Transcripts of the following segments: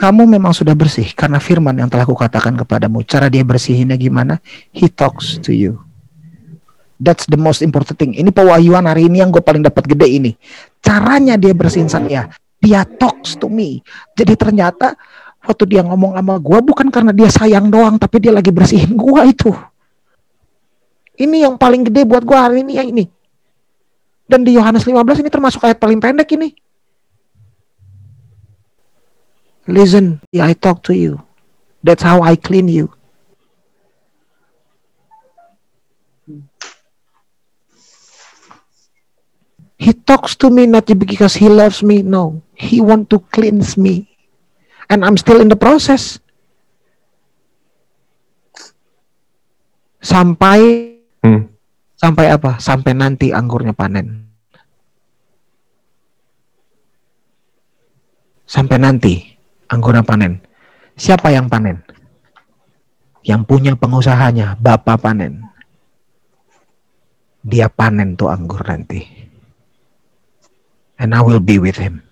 kamu memang sudah bersih karena firman yang telah kukatakan kepadamu. Cara dia bersihinnya gimana? He talks to you. That's the most important thing. Ini pewahyuan hari ini yang gue paling dapat gede ini. Caranya dia bersihin saya. Dia talks to me. Jadi ternyata waktu dia ngomong sama gue bukan karena dia sayang doang, tapi dia lagi bersihin gue itu. Ini yang paling gede buat gue hari ini ya ini. Dan di Yohanes 15 ini termasuk ayat paling pendek ini. Listen, I talk to you. That's how I clean you. He talks to me not because he loves me. No, he want to cleanse me. And I'm still in the process. Sampai hmm. sampai apa? Sampai nanti anggurnya panen. Sampai nanti anggora panen. Siapa yang panen? Yang punya pengusahanya, Bapak panen. Dia panen tuh anggur nanti. And I will be with him.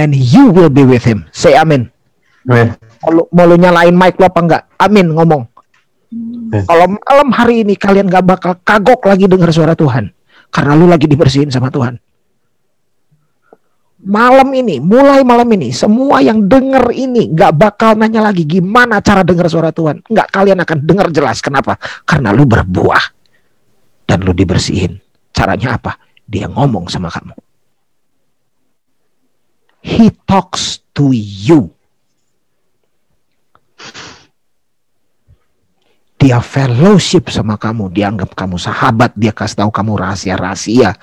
And you will be with him. Say amin. Amin. Mau lu nyalain mic lo apa enggak? Amin ngomong. Kalau malam hari ini kalian gak bakal kagok lagi dengar suara Tuhan. Karena lu lagi dibersihin sama Tuhan malam ini, mulai malam ini, semua yang dengar ini nggak bakal nanya lagi gimana cara dengar suara Tuhan. Nggak, kalian akan dengar jelas. Kenapa? Karena lu berbuah dan lu dibersihin. Caranya apa? Dia ngomong sama kamu. He talks to you. Dia fellowship sama kamu, dianggap kamu sahabat, dia kasih tahu kamu rahasia-rahasia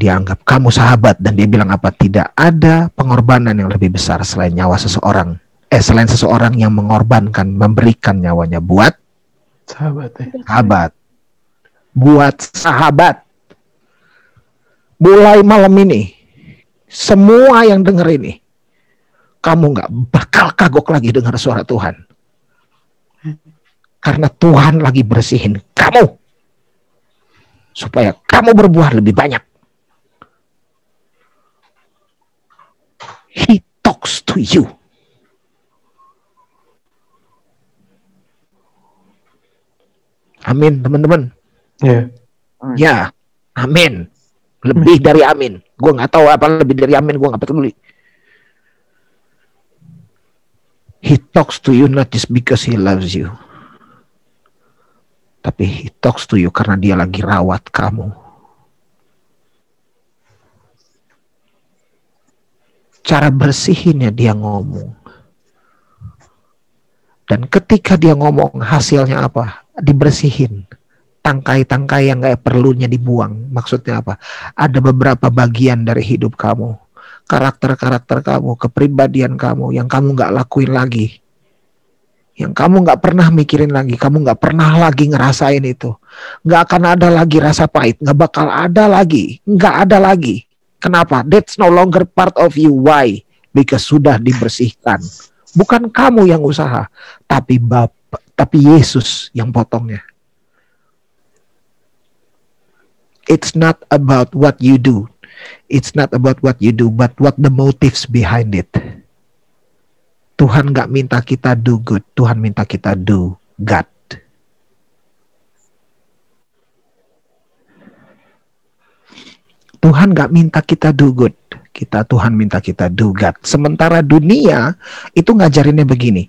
dia anggap kamu sahabat dan dia bilang apa? Tidak ada pengorbanan yang lebih besar selain nyawa seseorang. Eh selain seseorang yang mengorbankan, memberikan nyawanya buat sahabat. Eh. Sahabat. Buat sahabat. Mulai malam ini, semua yang dengar ini, kamu nggak bakal kagok lagi dengar suara Tuhan. Karena Tuhan lagi bersihin kamu. Supaya kamu berbuah lebih banyak. He talks to you. Amin, teman-teman. Ya. Yeah. Ya, amin. Lebih dari amin. Gue nggak tahu apa lebih dari amin. Gue nggak peduli. He talks to you not just because he loves you. Tapi he talks to you karena dia lagi rawat kamu. Cara bersihinnya dia ngomong. Dan ketika dia ngomong hasilnya apa? Dibersihin. Tangkai-tangkai yang gak perlunya dibuang. Maksudnya apa? Ada beberapa bagian dari hidup kamu. Karakter-karakter kamu, kepribadian kamu yang kamu gak lakuin lagi. Yang kamu gak pernah mikirin lagi. Kamu gak pernah lagi ngerasain itu. Gak akan ada lagi rasa pahit. Gak bakal ada lagi. Gak ada lagi Kenapa? That's no longer part of you. Why? Because sudah dibersihkan. Bukan kamu yang usaha, tapi Bapak, tapi Yesus yang potongnya. It's not about what you do. It's not about what you do, but what the motives behind it. Tuhan gak minta kita do good, Tuhan minta kita do God. Tuhan gak minta kita do good. Kita Tuhan minta kita do God. Sementara dunia itu ngajarinnya begini.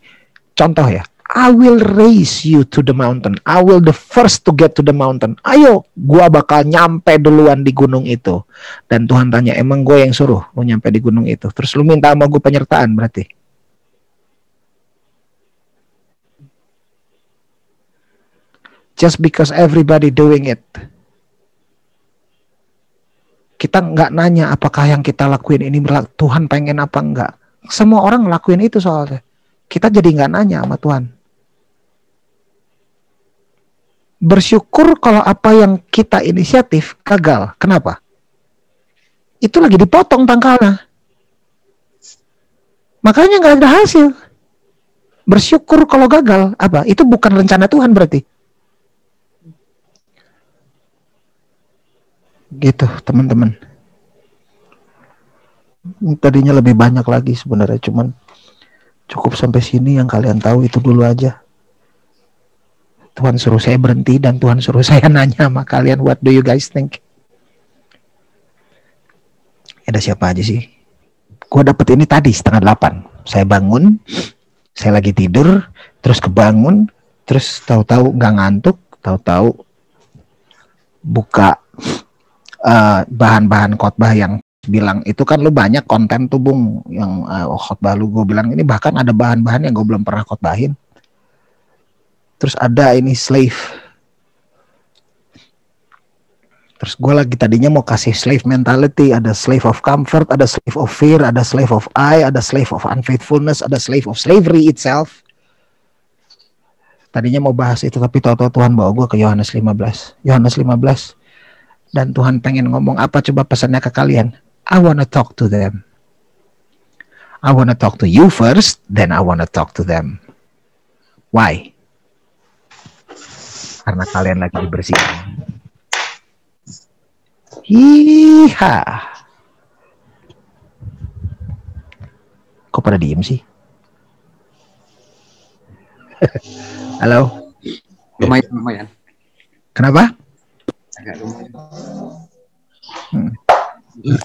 Contoh ya, I will raise you to the mountain. I will the first to get to the mountain. Ayo, gua bakal nyampe duluan di gunung itu. Dan Tuhan tanya, emang gue yang suruh lu nyampe di gunung itu? Terus lu minta sama gue penyertaan berarti? Just because everybody doing it kita nggak nanya apakah yang kita lakuin ini Tuhan pengen apa enggak. Semua orang ngelakuin itu soalnya. Kita jadi nggak nanya sama Tuhan. Bersyukur kalau apa yang kita inisiatif gagal. Kenapa? Itu lagi dipotong tangkalnya. Makanya nggak ada hasil. Bersyukur kalau gagal apa? Itu bukan rencana Tuhan berarti. Gitu teman-teman tadinya lebih banyak lagi sebenarnya cuman Cukup sampai sini yang kalian tahu itu dulu aja. Tuhan suruh saya berhenti dan Tuhan suruh saya nanya sama kalian, what do you guys think? Ada siapa aja sih? Gue dapet ini tadi setengah delapan. Saya bangun, saya lagi tidur, terus kebangun, terus tahu-tahu nggak ngantuk, tahu-tahu buka eh, bahan-bahan khotbah yang bilang itu kan lu banyak konten tuh bung yang uh, khotbah lu. Gue bilang ini bahkan ada bahan-bahan yang gue belum pernah khotbahin. Terus ada ini slave. Terus gue lagi tadinya mau kasih slave mentality ada slave of comfort ada slave of fear ada slave of I ada slave of unfaithfulness ada slave of slavery itself. Tadinya mau bahas itu tapi tahu-tahu Tuhan bawa gue ke Yohanes 15 Yohanes 15 dan Tuhan pengen ngomong apa coba pesannya ke kalian I wanna talk to them. I wanna talk to you first, then I wanna talk to them. Why? Karena kalian lagi dibersihkan. Hiha. Kok pada diem sih? Halo. Lumayan, lumayan. Kenapa? Agak lumayan. Hmm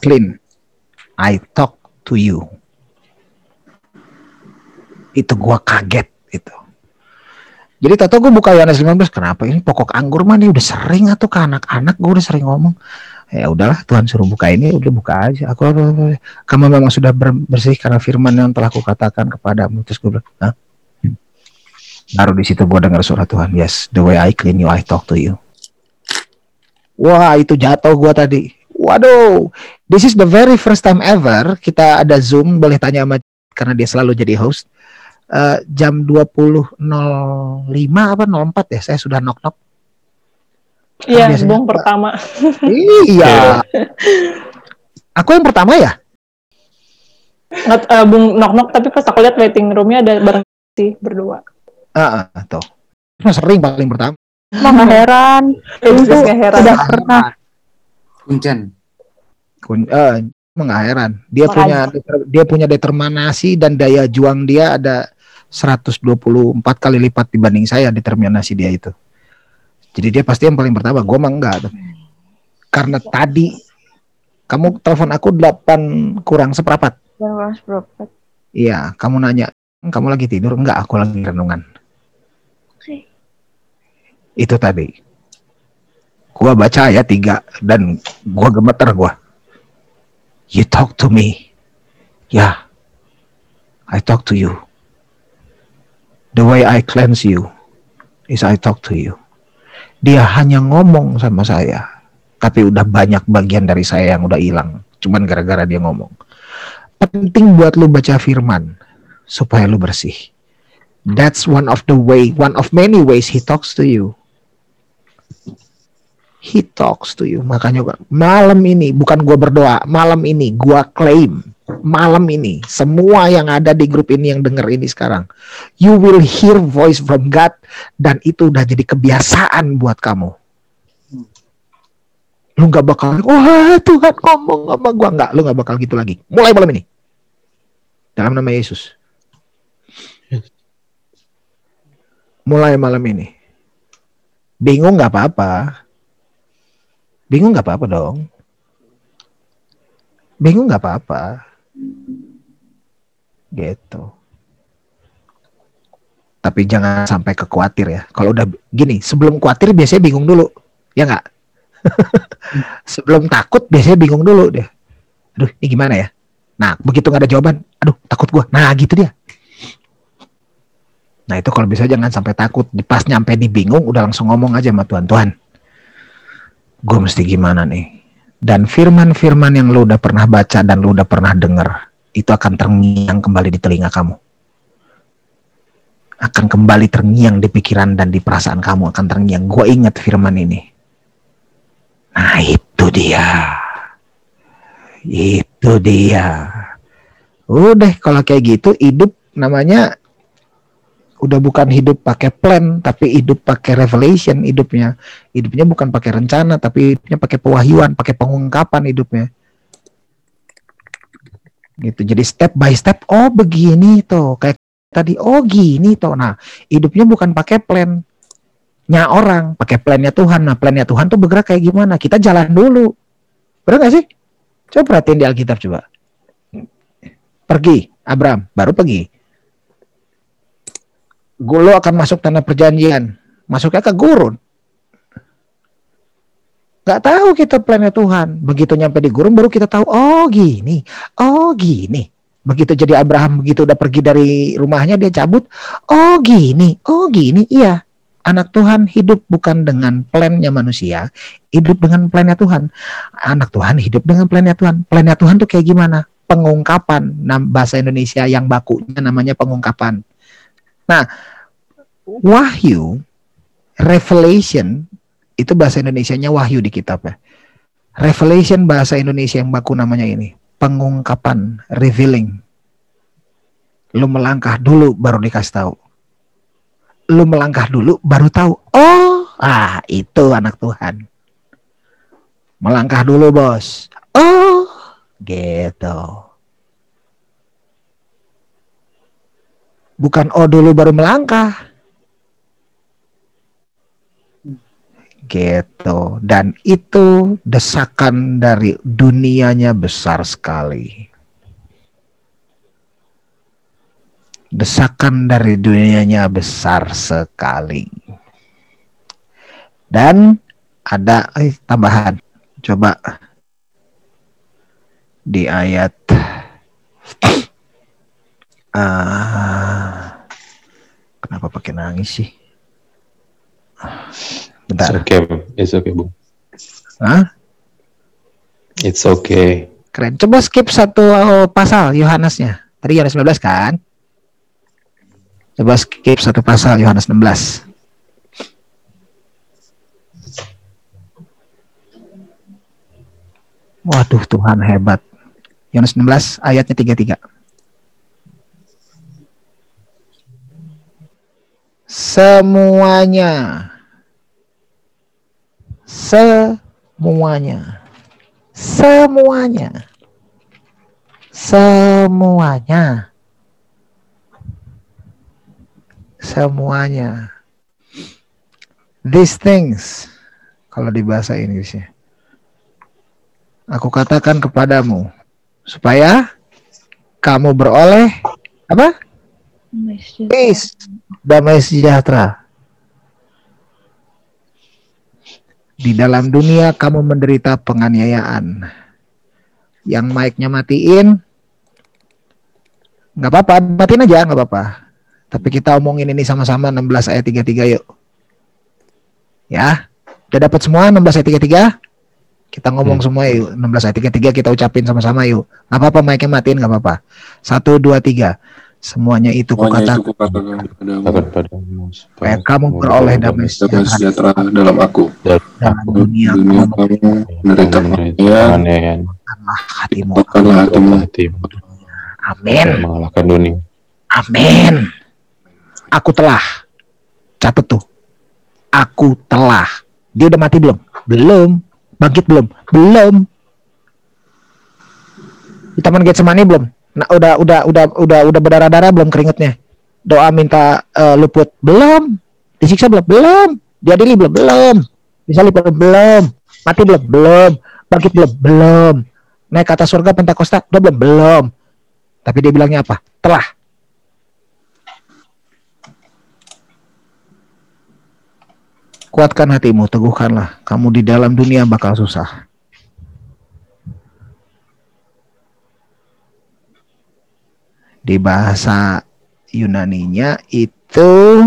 clean. I talk to you. Itu gua kaget itu. Jadi tato gue buka Yohanes 15 kenapa ini pokok anggur mah nih udah sering atau ke anak-anak gue udah sering ngomong ya udahlah Tuhan suruh buka ini udah buka aja aku kamu memang sudah bersih karena firman yang telah kukatakan kepadamu terus gue bilang Hah? baru di situ gue dengar suara Tuhan yes the way I clean you I talk to you wah itu jatuh gue tadi Waduh, this is the very first time ever kita ada Zoom, boleh tanya sama karena dia selalu jadi host. Uh, jam 20.05 apa 04 ya, saya sudah knock-knock. Iya, kan Bung pertama. iya. Aku yang pertama ya? Nggak, uh, Bung knock-knock, tapi pas aku lihat waiting roomnya ada bareng sih berdua. Ah, uh, uh, tuh. Sering paling pertama. Nggak heran. Itu udah pernah Kuncen. Kun, uh, nggak heran. Dia punya dia punya determinasi dan daya juang dia ada 124 kali lipat dibanding saya determinasi dia itu. Jadi dia pasti yang paling pertama. Gue mah enggak. Karena tadi kamu telepon aku 8 kurang seperempat. Kurang seperempat. Iya, kamu nanya, kamu lagi tidur? Enggak, aku lagi renungan. Itu tadi. Gua baca ayat tiga dan gua gemeter gua. You talk to me. Yeah I talk to you. The way I cleanse you is I talk to you. Dia hanya ngomong sama saya tapi udah banyak bagian dari saya yang udah hilang. Cuman gara-gara dia ngomong. Penting buat lu baca firman supaya lu bersih. That's one of the way one of many ways he talks to you He talks to you. Makanya malam ini bukan gua berdoa, malam ini gua claim malam ini semua yang ada di grup ini yang denger ini sekarang you will hear voice from God dan itu udah jadi kebiasaan buat kamu. Lu nggak bakal wah Tuhan ngomong sama gua. Nggak lu nggak bakal gitu lagi. Mulai malam ini. Dalam nama Yesus. Mulai malam ini bingung nggak apa-apa Bingung nggak apa-apa dong. Bingung nggak apa-apa. Gitu. Tapi jangan sampai kekuatir ya. Kalau udah gini, sebelum khawatir biasanya bingung dulu. Ya nggak? sebelum takut biasanya bingung dulu deh. Aduh, ini gimana ya? Nah, begitu nggak ada jawaban, aduh takut gua. Nah, gitu dia. Nah itu kalau bisa jangan sampai takut. Pas nyampe di bingung, udah langsung ngomong aja sama Tuhan. Tuhan, gue mesti gimana nih? Dan firman-firman yang lu udah pernah baca dan lu udah pernah denger itu akan terngiang kembali di telinga kamu. Akan kembali terngiang di pikiran dan di perasaan kamu. Akan terngiang. Gue ingat firman ini. Nah itu dia. Itu dia. Udah kalau kayak gitu hidup namanya udah bukan hidup pakai plan tapi hidup pakai revelation hidupnya hidupnya bukan pakai rencana tapi hidupnya pakai pewahyuan pakai pengungkapan hidupnya gitu jadi step by step oh begini tuh kayak tadi. Oh gini toh. Nah, hidupnya bukan pakai plan nya orang, pakai plannya Tuhan. Nah, plannya Tuhan tuh bergerak kayak gimana? Kita jalan dulu. Benar gak sih? Coba perhatiin di Alkitab coba. Pergi, Abraham, baru pergi. Lo akan masuk tanah perjanjian. Masuknya ke gurun. Gak tahu kita plannya Tuhan. Begitu nyampe di gurun baru kita tahu, oh gini, oh gini. Begitu jadi Abraham, begitu udah pergi dari rumahnya dia cabut, oh gini, oh gini, iya. Anak Tuhan hidup bukan dengan plannya manusia, hidup dengan plannya Tuhan. Anak Tuhan hidup dengan plannya Tuhan. Plannya Tuhan tuh kayak gimana? Pengungkapan. Bahasa Indonesia yang bakunya namanya pengungkapan. Nah, wahyu, revelation, itu bahasa Indonesia-nya wahyu di kitab ya. Revelation bahasa Indonesia yang baku namanya ini. Pengungkapan, revealing. Lu melangkah dulu baru dikasih tahu lu melangkah dulu baru tahu oh ah itu anak Tuhan melangkah dulu bos oh gitu bukan oh dulu baru melangkah gitu dan itu desakan dari dunianya besar sekali desakan dari dunianya besar sekali. Dan ada eh, tambahan. Coba di ayat uh, kenapa pakai nangis sih? Bentar. It's okay, it's okay, Bu. Hah? It's okay. Keren. Coba skip satu pasal Yohanesnya. Tadi Yohanes 19 kan? Coba skip satu pasal Yohanes 16. Waduh Tuhan hebat. Yohanes 16 ayatnya 33. Semuanya. Semuanya. Semuanya. Semuanya semuanya. These things, kalau di bahasa Inggrisnya. Aku katakan kepadamu, supaya kamu beroleh apa? Peace, damai sejahtera. Di dalam dunia kamu menderita penganiayaan. Yang mic-nya matiin, nggak apa-apa, matiin aja, nggak apa-apa tapi kita omongin ini sama-sama 16 ayat 33 yuk. Ya. Udah dapat semua 16 ayat 33? Kita ngomong hmm. semua yuk. 16 ayat 33 kita ucapin sama-sama yuk. Gak apa-apa mic matiin gak apa-apa. Satu, dua, tiga. Semuanya itu Semuanya kukatakan kepadamu supaya kamu beroleh damai sejahtera dalam aku. Dalam dunia, dunia kamu menderita penganiayaan. hatimu. hatimu. Amin. Mengalahkan dunia. Amin. Aku telah. Catat tuh. Aku telah. Dia udah mati belum? Belum. Bangkit belum? Belum. Di Taman Getsemani belum? Nah, udah udah udah udah udah berdarah-darah belum keringetnya? Doa minta uh, luput belum? Disiksa belum? Belum. Diadili belum? Belum. Disalib belum? Belum. Mati belum? Belum. Bangkit belum? Belum. Naik ke atas surga Pentakosta udah belum? Belum. Tapi dia bilangnya apa? Telah. Kuatkan hatimu, teguhkanlah. Kamu di dalam dunia bakal susah. Di bahasa Yunaninya itu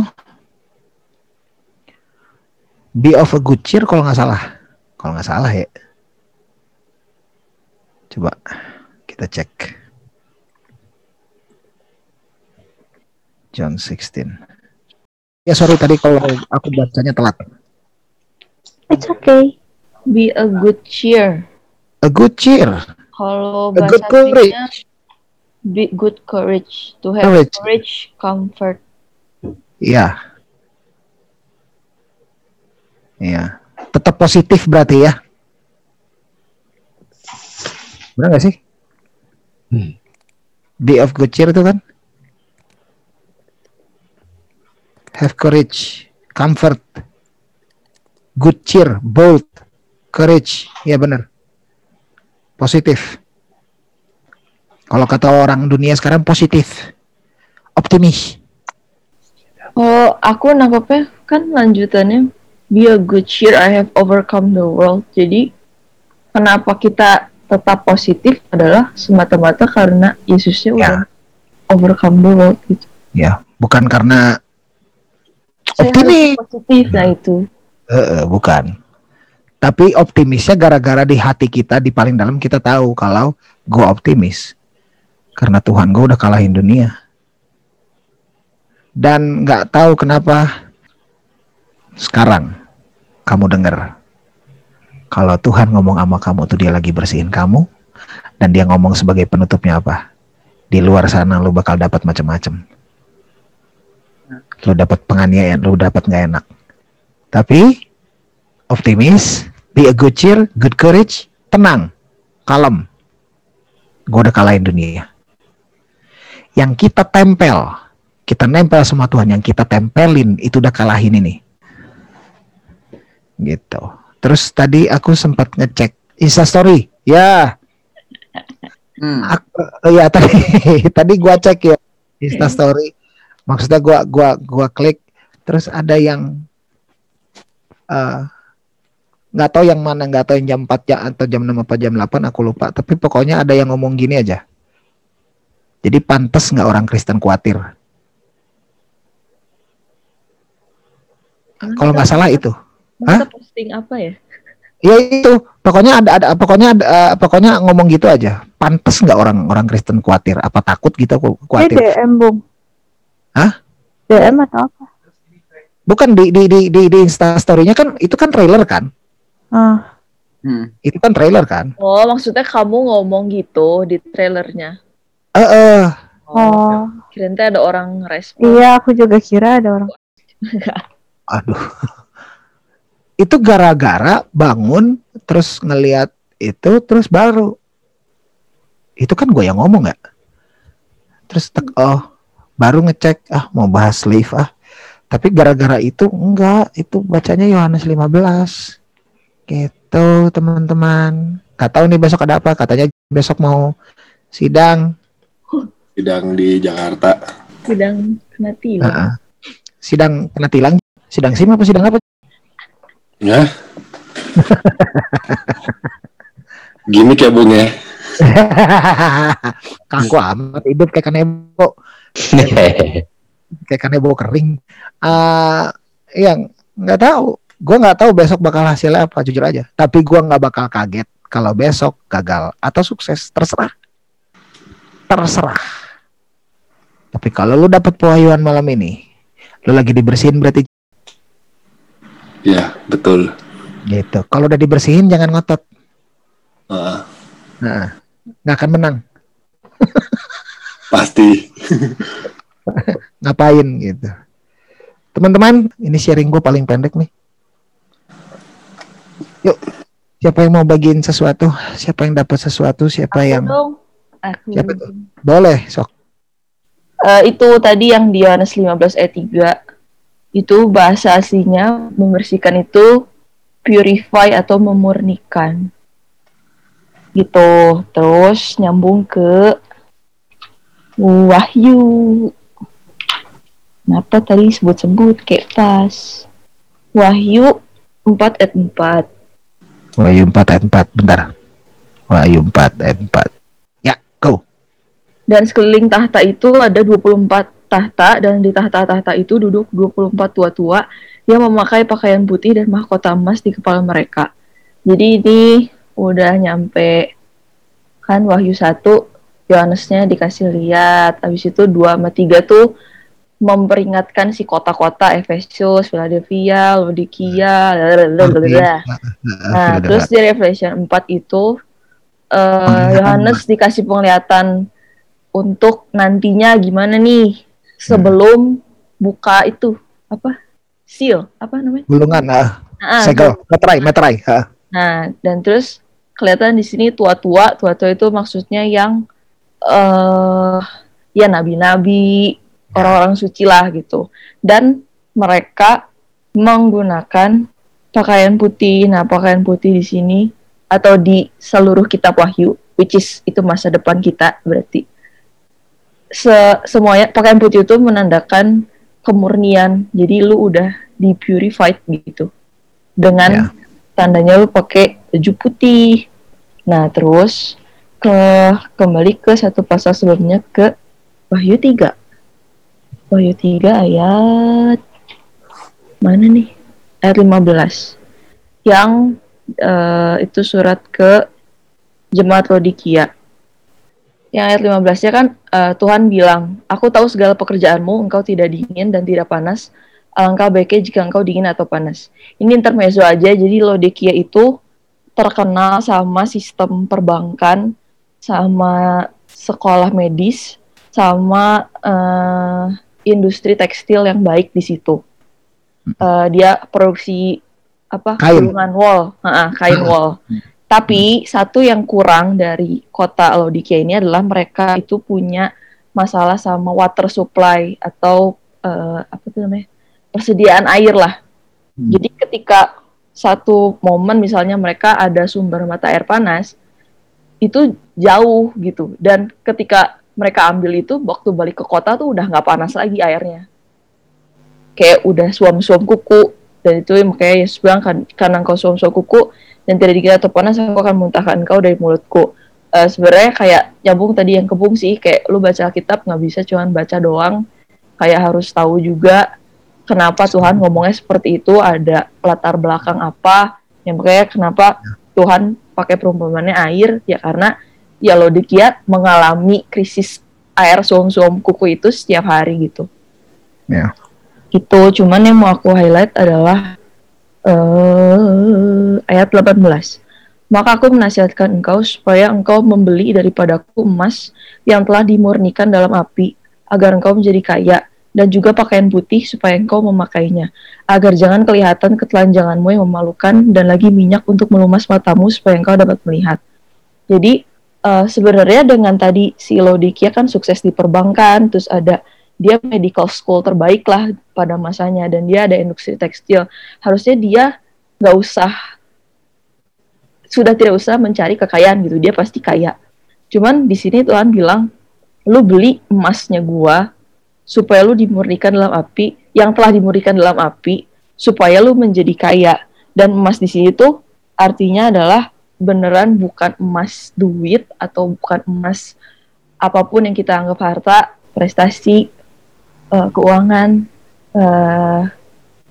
be of a good cheer kalau nggak salah. Kalau nggak salah ya. Coba kita cek. John 16. Ya sorry tadi kalau aku bacanya telat. It's okay. Be a good cheer. A good cheer. Kalau A good courage. Be good courage. To have Courage. courage, comfort. Iya. Iya. Tetap positif berarti ya. Benar gak sih? Hmm. Be of good cheer itu kan? have courage, comfort, good cheer, bold, courage. Ya benar. Positif. Kalau kata orang dunia sekarang positif. Optimis. Oh, aku nangkepnya kan lanjutannya be a good cheer I have overcome the world. Jadi kenapa kita tetap positif adalah semata-mata karena Yesusnya Ya. udah overcome the world gitu. Ya, bukan karena Saya Optimis. positif nah itu. Eh, eh, bukan. Tapi optimisnya gara-gara di hati kita di paling dalam kita tahu kalau gue optimis karena Tuhan gue udah kalahin dunia. Dan nggak tahu kenapa sekarang kamu dengar kalau Tuhan ngomong sama kamu tuh dia lagi bersihin kamu dan dia ngomong sebagai penutupnya apa? Di luar sana lu bakal dapat macam-macam. Lu dapat penganiayaan, lu dapat nggak enak. Tapi optimis, be a good cheer, good courage, tenang, kalem. Gue udah kalahin dunia. Yang kita tempel, kita nempel sama Tuhan, yang kita tempelin itu udah kalahin ini. Gitu. Terus tadi aku sempat ngecek Insta story. Ya, Hmm. aku, oh ya tadi tadi gua cek ya Insta story. Maksudnya gua gua gua klik terus ada yang eh, nggak tahu yang mana nggak tahu yang jam 4 ya atau jam 6 apa jam 8 aku lupa tapi pokoknya ada yang ngomong gini aja jadi pantas nggak orang Kristen khawatir kalau nggak salah itu Masa posting apa ya? ya itu pokoknya ada ada pokoknya ada eh, pokoknya ngomong gitu aja pantas nggak orang orang Kristen khawatir apa takut gitu aku Ini khawatir DM, Bung. Hah? DM atau apa? bukan di di di di, di Insta story-nya kan itu kan trailer kan Ah, Hmm. itu kan trailer kan Oh, maksudnya kamu ngomong gitu di trailernya. Eh eh oh. Kirain teh ada orang respon. Iya, aku juga kira ada orang. aduh. Itu gara-gara bangun terus ngelihat itu terus baru. Itu kan gue yang ngomong nggak terus tek, oh baru ngecek ah mau bahas live ah. Tapi gara-gara itu enggak. Itu bacanya Yohanes 15 gitu teman-teman. Nggak tahu nih besok ada apa. Katanya besok mau sidang Sidang di Jakarta. Sidang kena tilang. Heeh. sidang kena tilang sidang sim apa sidang apa Ya. Gimik ya Bung ya. kaku amat hidup kayak kanebo kayak kanebo kering eh yang nggak tahu gue nggak tahu besok bakal hasilnya apa jujur aja tapi gue nggak bakal kaget kalau besok gagal atau sukses terserah terserah tapi kalau lu dapat pewahyuan malam ini lu lagi dibersihin berarti Ya, betul. gitu kalau udah dibersihin jangan ngotot Ah, nah nggak akan menang pasti. ngapain gitu. Teman-teman, ini sharing gue paling pendek nih. Yuk, siapa yang mau bagiin sesuatu? Siapa yang dapat sesuatu? Siapa Aku yang dong. Aku. Siapa tuh? boleh? Sok. Eh, itu tadi yang di Yohanes 15 ayat 3 itu bahasa aslinya membersihkan itu purify atau memurnikan. Gitu. Terus nyambung ke Wahyu. Kenapa tadi sebut-sebut? Kayak pas. Wahyu 4 ayat 4 Wahyu 4 ayat 4, bentar. Wahyu 4 ayat 4. Dan sekeliling tahta itu ada 24 tahta dan di tahta-tahta itu duduk 24 tua-tua yang memakai pakaian putih dan mahkota emas di kepala mereka. Jadi ini udah nyampe kan Wahyu 1 Yohanesnya dikasih lihat. Habis itu 2 sama 3 tuh memperingatkan si kota-kota Efesus, Philadelphia, Laodikia, blablabla. Nah, terus di Revelation 4 itu eh, Yohanes dikasih penglihatan untuk nantinya gimana nih sebelum buka itu apa seal apa namanya? Gulungan, ah, Nah, segel, meterai, meterai. ah. Nah, dan terus kelihatan di sini tua-tua, tua-tua itu maksudnya yang eh ya nabi-nabi, orang-orang suci lah gitu. Dan mereka menggunakan pakaian putih. Nah, pakaian putih di sini atau di seluruh kitab Wahyu, which is itu masa depan kita berarti. Se semuanya pakaian putih itu menandakan kemurnian. Jadi lu udah di purified gitu. Dengan Ya. tandanya lu pakai baju putih. Nah, terus ke kembali ke satu pasal sebelumnya ke Wahyu 3. Wahyu 3 ayat mana nih? Ayat 15. Yang eh, itu surat ke jemaat Lodikia. Yang ayat 15-nya kan eh, Tuhan bilang, "Aku tahu segala pekerjaanmu, engkau tidak dingin dan tidak panas. Alangkah baiknya jika engkau dingin atau panas." Ini intermezzo aja. Jadi Lodikia itu terkenal sama sistem perbankan, sama sekolah medis, sama eh, industri tekstil yang baik di situ. Eh, dia produksi apa Kain. wool, Ha-ha, kain wool. Tapi satu yang kurang dari kota Laodikia ini adalah mereka itu punya masalah sama water supply atau eh, apa tuh namanya persediaan air lah. Hmm. Jadi ketika satu momen misalnya mereka ada sumber mata air panas itu jauh gitu dan ketika mereka ambil itu waktu balik ke kota tuh udah nggak panas lagi airnya kayak udah suam-suam kuku dan itu makanya Yesus bilang kan karena engkau suam-suam kuku dan tidak dikira atau panas aku akan muntahkan engkau dari mulutku. Eh, sebenarnya kayak nyambung tadi yang kebung sih kayak lu baca kitab nggak bisa cuman baca doang. Kayak harus tahu juga kenapa Tuhan ngomongnya seperti itu ada latar belakang apa yang makanya kenapa Tuhan pakai perumpamannya air ya karena ya Laodikia mengalami krisis air suam-suam kuku itu setiap hari gitu. Ya. Itu cuman yang mau aku highlight adalah eh ayat 18 maka aku menasihatkan engkau supaya engkau membeli daripadaku emas yang telah dimurnikan dalam api agar engkau menjadi kaya dan juga pakaian putih supaya engkau memakainya agar jangan kelihatan ketelanjanganmu yang memalukan dan lagi minyak untuk melumas matamu supaya engkau dapat melihat. Jadi eh, sebenarnya dengan tadi si Laodikia kan sukses di perbankan terus ada dia medical school terbaik lah pada masanya dan dia ada industri tekstil. Harusnya dia nggak usah sudah tidak usah mencari kekayaan gitu dia pasti kaya. Cuman di sini Tuhan bilang lu beli emasnya gua supaya lu dimurnikan dalam api yang telah dimurnikan dalam api supaya lu menjadi kaya. Dan emas di sini tuh artinya adalah beneran bukan emas duit atau bukan emas apa pun yang kita anggap harta prestasi eh, keuangan eh,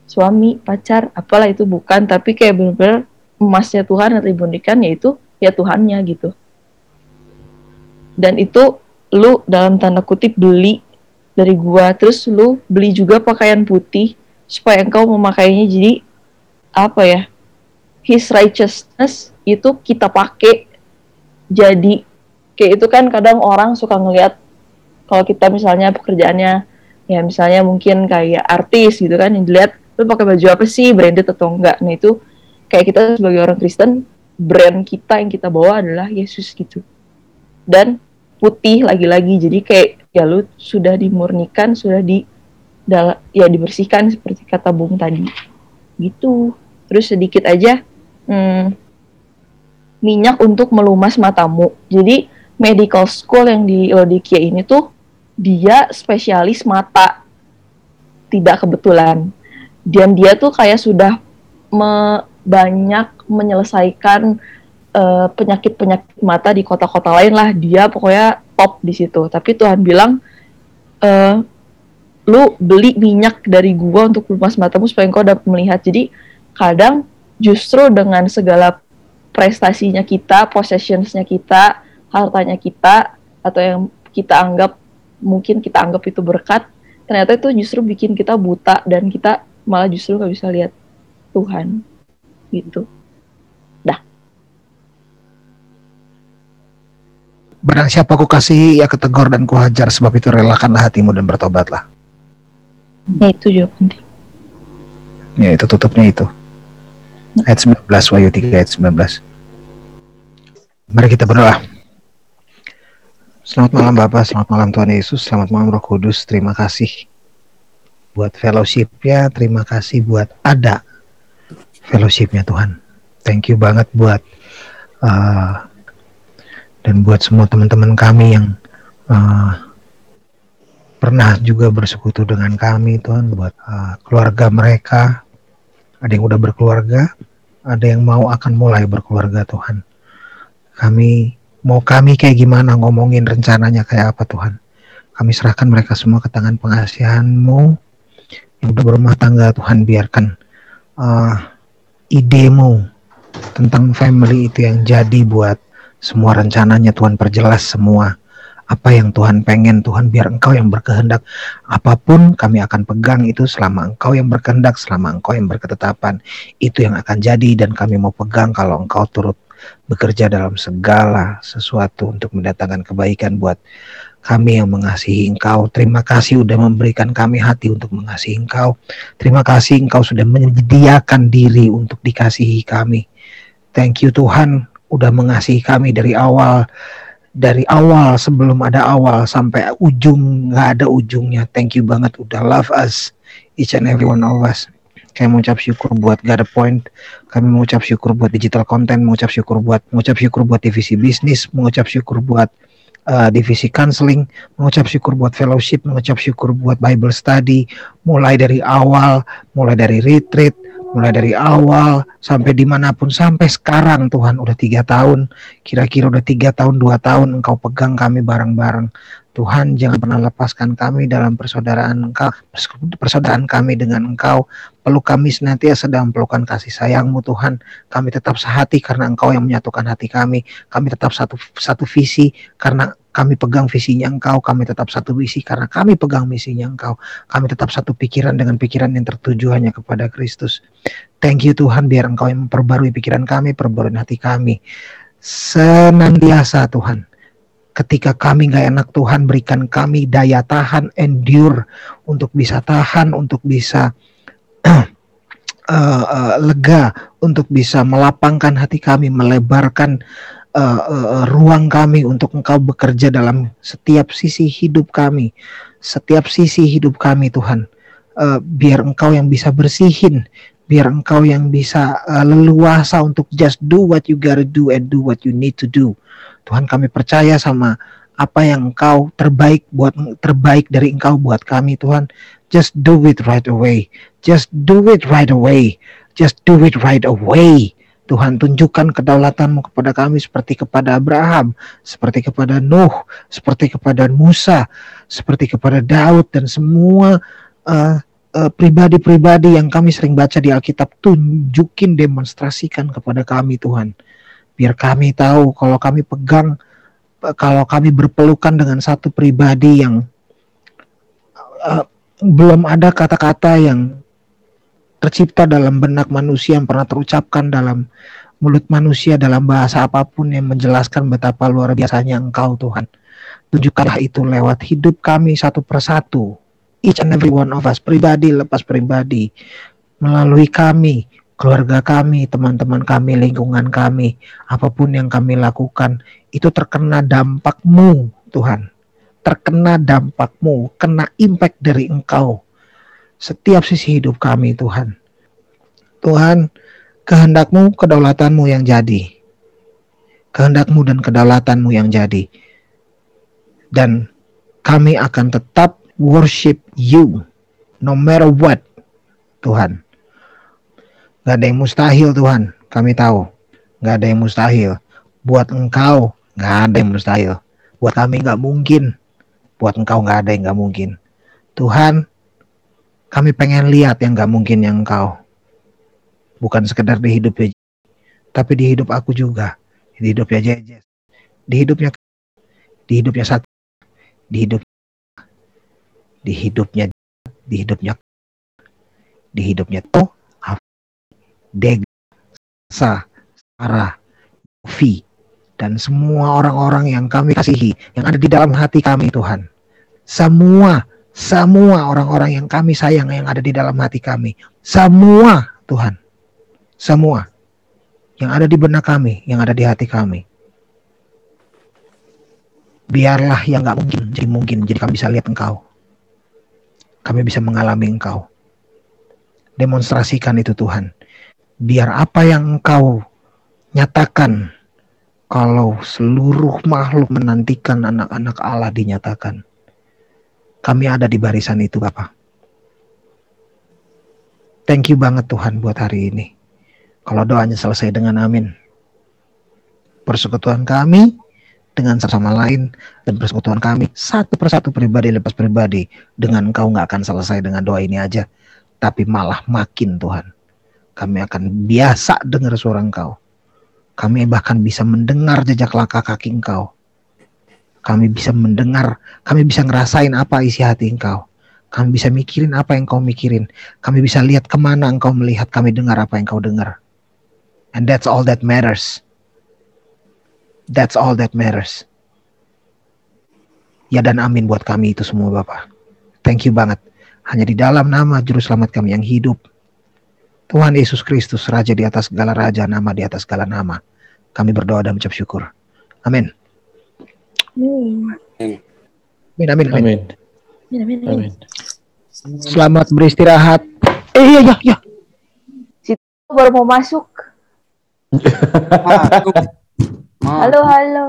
suami pacar apalah itu bukan tapi kayak bener-bener emasnya Tuhan yang dimurnikan yaitu ya Tuhannya gitu. Dan itu lu dalam tanda kutip beli dari gua terus lu beli juga pakaian putih supaya engkau memakainya. Jadi apa ya his righteousness itu kita pakai. Jadi kayak itu kan kadang orang suka ngelihat kalau kita misalnya pekerjaannya ya misalnya mungkin kayak artis gitu kan yang dilihat lu pakai baju apa sih? Branded atau enggak? Nah itu kayak kita sebagai orang Kristen brand kita yang kita bawa adalah Yesus gitu. Dan putih lagi-lagi jadi kayak ya lu sudah dimurnikan sudah di ya dibersihkan seperti kata Bung tadi. Gitu. Terus sedikit aja hmm, minyak untuk melumas matamu. Jadi medical school yang di Laodikia ini tuh dia spesialis mata. Tidak kebetulan. Dan dia tuh kayak sudah me- banyak menyelesaikan eh, penyakit-penyakit mata di kota-kota lain lah. Dia pokoknya top di situ. Tapi Tuhan bilang eh, lu beli minyak dari gua untuk lumas matamu supaya engkau dapat melihat. Jadi kadang justru dengan segala prestasinya kita possessionsnya kita hartanya kita atau yang kita anggap mungkin kita anggap itu berkat ternyata itu justru bikin kita buta dan kita malah justru nggak bisa lihat Tuhan gitu Barang siapa ku kasih, ya ketegur dan kuhajar, sebab itu relakanlah hatimu dan bertobatlah. ya itu juga penting Ya, itu tutupnya itu. Ayat 19, Wahyu 3 ayat 19. Mari kita berdoa. Selamat malam Bapak, selamat malam Tuhan Yesus, selamat malam Roh Kudus, terima kasih. buat fellowshipnya, terima kasih buat ada fellowshipnya Tuhan. Thank you banget buat uh, dan buat semua teman-teman kami yang uh, pernah juga bersekutu dengan kami Tuhan buat uh, keluarga mereka. Ada yang udah berkeluarga ada yang mau akan mulai berkeluarga Tuhan. Kami mau kami kayak gimana ngomongin rencananya kayak apa Tuhan? Kami serahkan mereka semua ke tangan pengasihanmu. Udah berumah tangga Tuhan biarkan uh, idemu tentang family itu yang jadi buat semua rencananya Tuhan perjelas semua apa yang Tuhan pengen. Tuhan biar engkau yang berkehendak. Apa pun kami akan pegang itu selama engkau yang berkehendak selama engkau yang berketetapan. Itu yang akan jadi dan kami mau pegang kalau engkau turut bekerja dalam segala sesuatu untuk mendatangkan kebaikan buat kami yang mengasihi engkau terima kasih sudah memberikan kami hati untuk mengasihi engkau terima kasih engkau sudah menyediakan diri untuk dikasihi kami thank you Tuhan udah mengasihi kami dari awal dari awal sebelum ada awal sampai ujung nggak ada ujungnya. Thank you banget udah love us each and every one of us. Kami mengucap syukur buat gak ada point. Kami mengucap syukur buat digital content, mengucap syukur buat mengucap syukur buat divisi bisnis, mengucap syukur buat uh, divisi counseling, mengucap syukur buat fellowship, mengucap syukur buat Bible study, mulai dari awal, mulai dari retreat, mulai dari awal sampai di mana pun sampai sekarang Tuhan udah tiga tahun kira-kira udah tiga tahun dua tahun Engkau pegang kami bareng-bareng Tuhan jangan pernah lepaskan kami dalam persaudaraan Engkau persaudaraan kami dengan Engkau peluk kami senantiasa sedang pelukan kasih sayangmu Tuhan kami tetap sehati karena Engkau yang menyatukan hati kami kami tetap satu satu visi karena kami pegang visinya Engkau, kami tetap satu visi karena kami pegang misinya Engkau. Kami tetap satu pikiran dengan pikiran yang tertuju hanya kepada Kristus. Thank you Tuhan, biar Engkau yang memperbarui pikiran kami, perbarui hati kami. Senantiasa Tuhan, ketika kami gak enak Tuhan berikan kami daya tahan, endure untuk bisa tahan, untuk bisa uh, uh, lega, untuk bisa melapangkan hati kami, melebarkan uh, uh, ruang kami untuk Engkau bekerja dalam setiap sisi hidup kami, setiap sisi hidup kami Tuhan. Uh, biar Engkau yang bisa bersihin, biar Engkau yang bisa uh, leluasa untuk just do what you gotta do and do what you need to do. Tuhan kami percaya sama apa yang Engkau terbaik buat terbaik dari Engkau buat kami Tuhan. Just do it right away. Just do it right away. Just do it right away. Tuhan tunjukkan kedaulatanmu kepada kami seperti kepada Abraham, seperti kepada Nuh, seperti kepada Musa, seperti kepada Daud dan semua uh, pribadi-pribadi yang kami sering baca di Alkitab tunjukin demonstrasikan kepada kami Tuhan. Biar kami tahu kalau kami pegang kalau kami berpelukan dengan satu pribadi yang uh, belum ada kata-kata yang tercipta dalam benak manusia yang pernah terucapkan dalam mulut manusia dalam bahasa apa pun yang menjelaskan betapa luar biasanya Engkau Tuhan. Tunjukkanlah itu lewat hidup kami satu persatu. Each and every one of us, pribadi lepas pribadi. Melalui kami, keluarga kami, teman-teman kami, lingkungan kami, apa pun yang kami lakukan, itu terkena dampakmu Tuhan. Terkena dampakmu, kena impact dari Engkau setiap sisi hidup kami Tuhan. Tuhan, kehendakmu, kedaulatanmu yang jadi. Kehendakmu dan kedaulatanmu yang jadi. Dan kami akan tetap worship you no matter what Tuhan. Gak ada yang mustahil Tuhan, kami tahu. Gak ada yang mustahil. Buat engkau, gak ada yang mustahil. Buat kami gak mungkin. Buat engkau gak ada yang gak mungkin. Tuhan, kami pengen lihat yang gak mungkin yang engkau. Bukan sekedar di hidupnya, tapi di hidup aku juga. Di hidupnya Jejes. Di hidupnya di hidupnya satu. Di hidup di hidupnya di hidupnya di hidupnya to Deg Sa Sarah Vi dan semua orang-orang yang kami kasihi yang ada di dalam hati kami Tuhan semua semua orang-orang yang kami sayang yang ada di dalam hati kami. Semua Tuhan. Semua. Yang ada di benak kami, yang ada di hati kami. Biarlah yang gak mungkin jadi mungkin. Jadi kami bisa lihat engkau. Kami bisa mengalami Engkau. Demonstrasikan itu Tuhan. Biar apa yang Engkau nyatakan kalau seluruh makhluk menantikan anak-anak Allah dinyatakan. Kami ada di barisan itu Bapak. Thank you banget Tuhan buat hari ini. Kalau doanya selesai dengan amin. Persekutuan kami dengan sesama lain dan persekutuan kami satu persatu pribadi lepas pribadi dengan engkau nggak akan selesai dengan doa ini aja tapi malah makin Tuhan kami akan biasa dengar suara engkau kami bahkan bisa mendengar jejak langkah kaki engkau kami bisa mendengar kami bisa ngerasain apa isi hati engkau kami bisa mikirin apa yang kau mikirin kami bisa lihat ke mana engkau melihat kami dengar apa yang kau dengar and that's all that matters That's all that matters. Ya dan amin buat kami itu semua Bapak. Thank you banget. Hanya di dalam nama Juru Selamat kami yang hidup. Tuhan Yesus Kristus, Raja di atas segala raja, nama di atas segala nama. Kami berdoa dan mengucap syukur. Amin. Amin, amin, amin. Amin. Amin, amin, amin. Selamat beristirahat. Eh, iya, iya, iya. Baru mau masuk. Halo, halo.